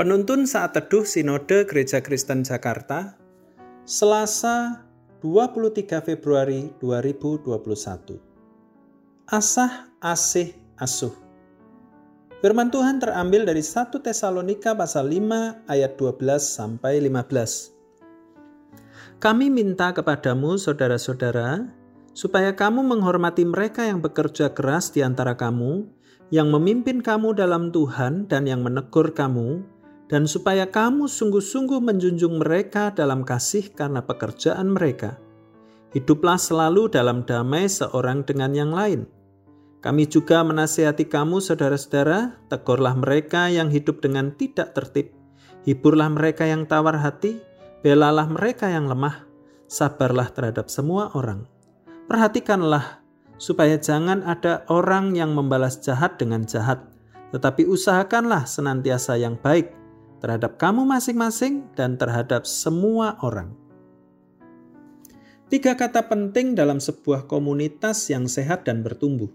Penuntun saat teduh Sinode Gereja Kristen Jakarta, Selasa 23 Februari 2021. Asah, asih, asuh. Firman Tuhan terambil dari 1 Tesalonika pasal 5 ayat 12 sampai 15. Kami minta kepadamu saudara-saudara supaya kamu menghormati mereka yang bekerja keras di antara kamu, yang memimpin kamu dalam Tuhan dan yang menegur kamu, dan supaya kamu sungguh-sungguh menjunjung mereka dalam kasih karena pekerjaan mereka. Hiduplah selalu dalam damai seorang dengan yang lain. Kami juga menasihati kamu, saudara-saudara, tegurlah mereka yang hidup dengan tidak tertib, hiburlah mereka yang tawar hati, belalah mereka yang lemah, sabarlah terhadap semua orang. Perhatikanlah supaya jangan ada orang yang membalas jahat dengan jahat, tetapi usahakanlah senantiasa yang baik terhadap kamu masing-masing dan terhadap semua orang. Tiga kata penting dalam sebuah komunitas yang sehat dan bertumbuh.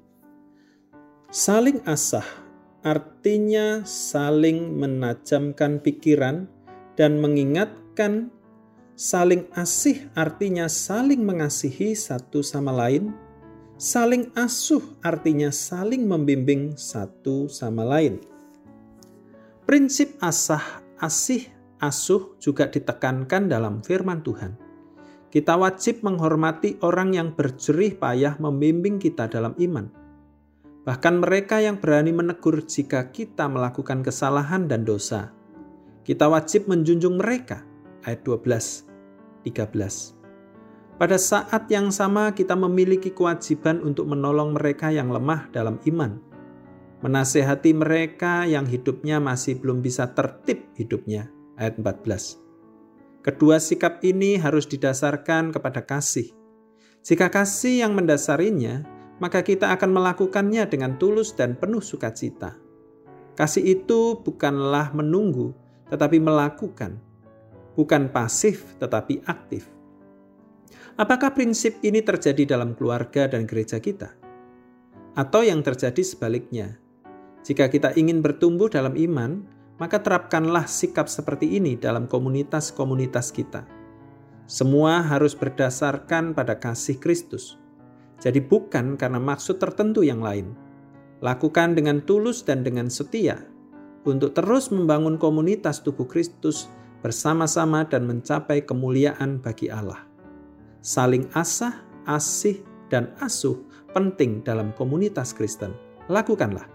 Saling asah artinya saling menajamkan pikiran dan mengingatkan. Saling asih artinya saling mengasihi satu sama lain. Saling asuh artinya saling membimbing satu sama lain. Prinsip asah, asih, asuh juga ditekankan dalam firman Tuhan. Kita wajib menghormati orang yang berjerih payah membimbing kita dalam iman. Bahkan mereka yang berani menegur jika kita melakukan kesalahan dan dosa. Kita wajib menjunjung mereka. Ayat 12, 13. Pada saat yang sama kita memiliki kewajiban untuk menolong mereka yang lemah dalam iman menasehati mereka yang hidupnya masih belum bisa tertib hidupnya. Ayat 14. Kedua sikap ini harus didasarkan kepada kasih. Jika kasih yang mendasarinya, maka kita akan melakukannya dengan tulus dan penuh sukacita. Kasih itu bukanlah menunggu, tetapi melakukan. Bukan pasif, tetapi aktif. Apakah prinsip ini terjadi dalam keluarga dan gereja kita? Atau yang terjadi sebaliknya, jika kita ingin bertumbuh dalam iman, maka terapkanlah sikap seperti ini dalam komunitas-komunitas kita. Semua harus berdasarkan pada kasih Kristus. Jadi bukan karena maksud tertentu yang lain. Lakukan dengan tulus dan dengan setia untuk terus membangun komunitas tubuh Kristus bersama-sama dan mencapai kemuliaan bagi Allah. Saling asah, asih, dan asuh penting dalam komunitas Kristen. Lakukanlah.